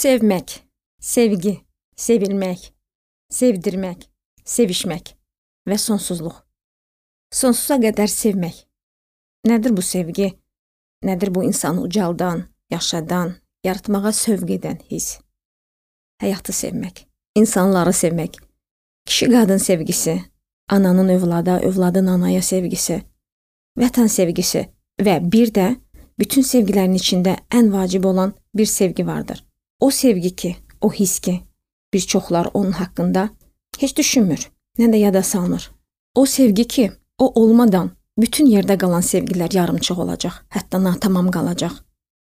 sevmək, sevgi, sevilmək, sevdirmək, sevişmək və sonsuzluq. Sonsuza qədər sevmək. Nədir bu sevgi? Nədir bu insanı ucaldan, yaşadan, yaratmağa sövq edən his? Həyatı sevmək, insanları sevmək, kişi-qadın sevgisi, ananın övlada, övladın anaya sevgisi, vətən sevgisi və bir də bütün sevgilərin içində ən vacib olan bir sevgi vardır. O sevgi ki, o his ki, bir çoxlar onun haqqında heç düşünmür, nə də yada salmır. O sevgi ki, o olmadan bütün yerdə qalan sevgilər yarımçıq olacaq, hətta natamam qalacaq.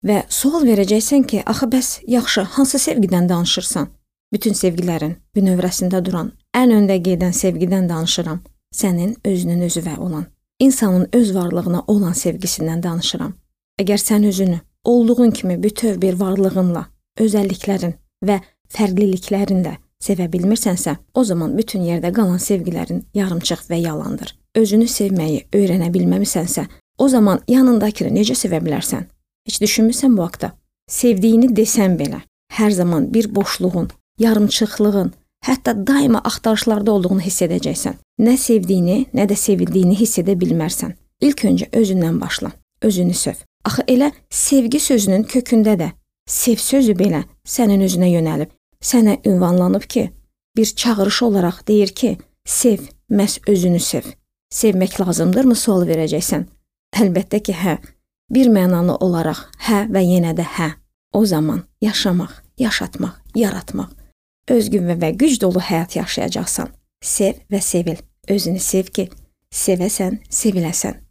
Və sual verəcəksən ki, axı bəs yaxşı, hansı sevgidən danışırsan? Bütün sevgilərin bünövrəsində duran, ən öndə gedən sevgidən danışıram. Sənin özünün özüvə olan, insanın öz varlığına olan sevgisindən danışıram. Əgər sən özünü olduğun kimi bütöv bir varlığınla, özəlliklərin və fərqliliklərinlə sevə bilmirsənsə, o zaman bütün yerdə qalan sevgilərin yarımçıq və yalandır. Özünü sevməyi öyrənə bilməmisənsə, o zaman yanındakını necə sevə bilərsən? Heç düşünmüsən bu haqqda? Sevdiyini desən belə, hər zaman bir boşluğun, yarımçıqlığın, hətta daima axtarışlarda olduğunu hiss edəcəksən. Nə sevdiyini, nə də sevildiyini hiss edə bilmərsən. İlk öncə özündən başla. Özünü sev. Axı elə sevgi sözünün kökündə də sev sözü belə sənin özünə yönəlib, sənə ünvanlanıb ki, bir çağırış olaraq deyir ki, sev, məs özünü sev. Sevmək lazımdırmı sual verəcəksən? Əlbəttə ki, hə. Bir mənalı olaraq hə və yenə də hə. O zaman yaşamaq, yaşatmaq, yaratmaq, özgün və güc dolu həyat yaşayacaqsan. Sev və sevil. Özünü sev ki, sevəsən, seviləsən.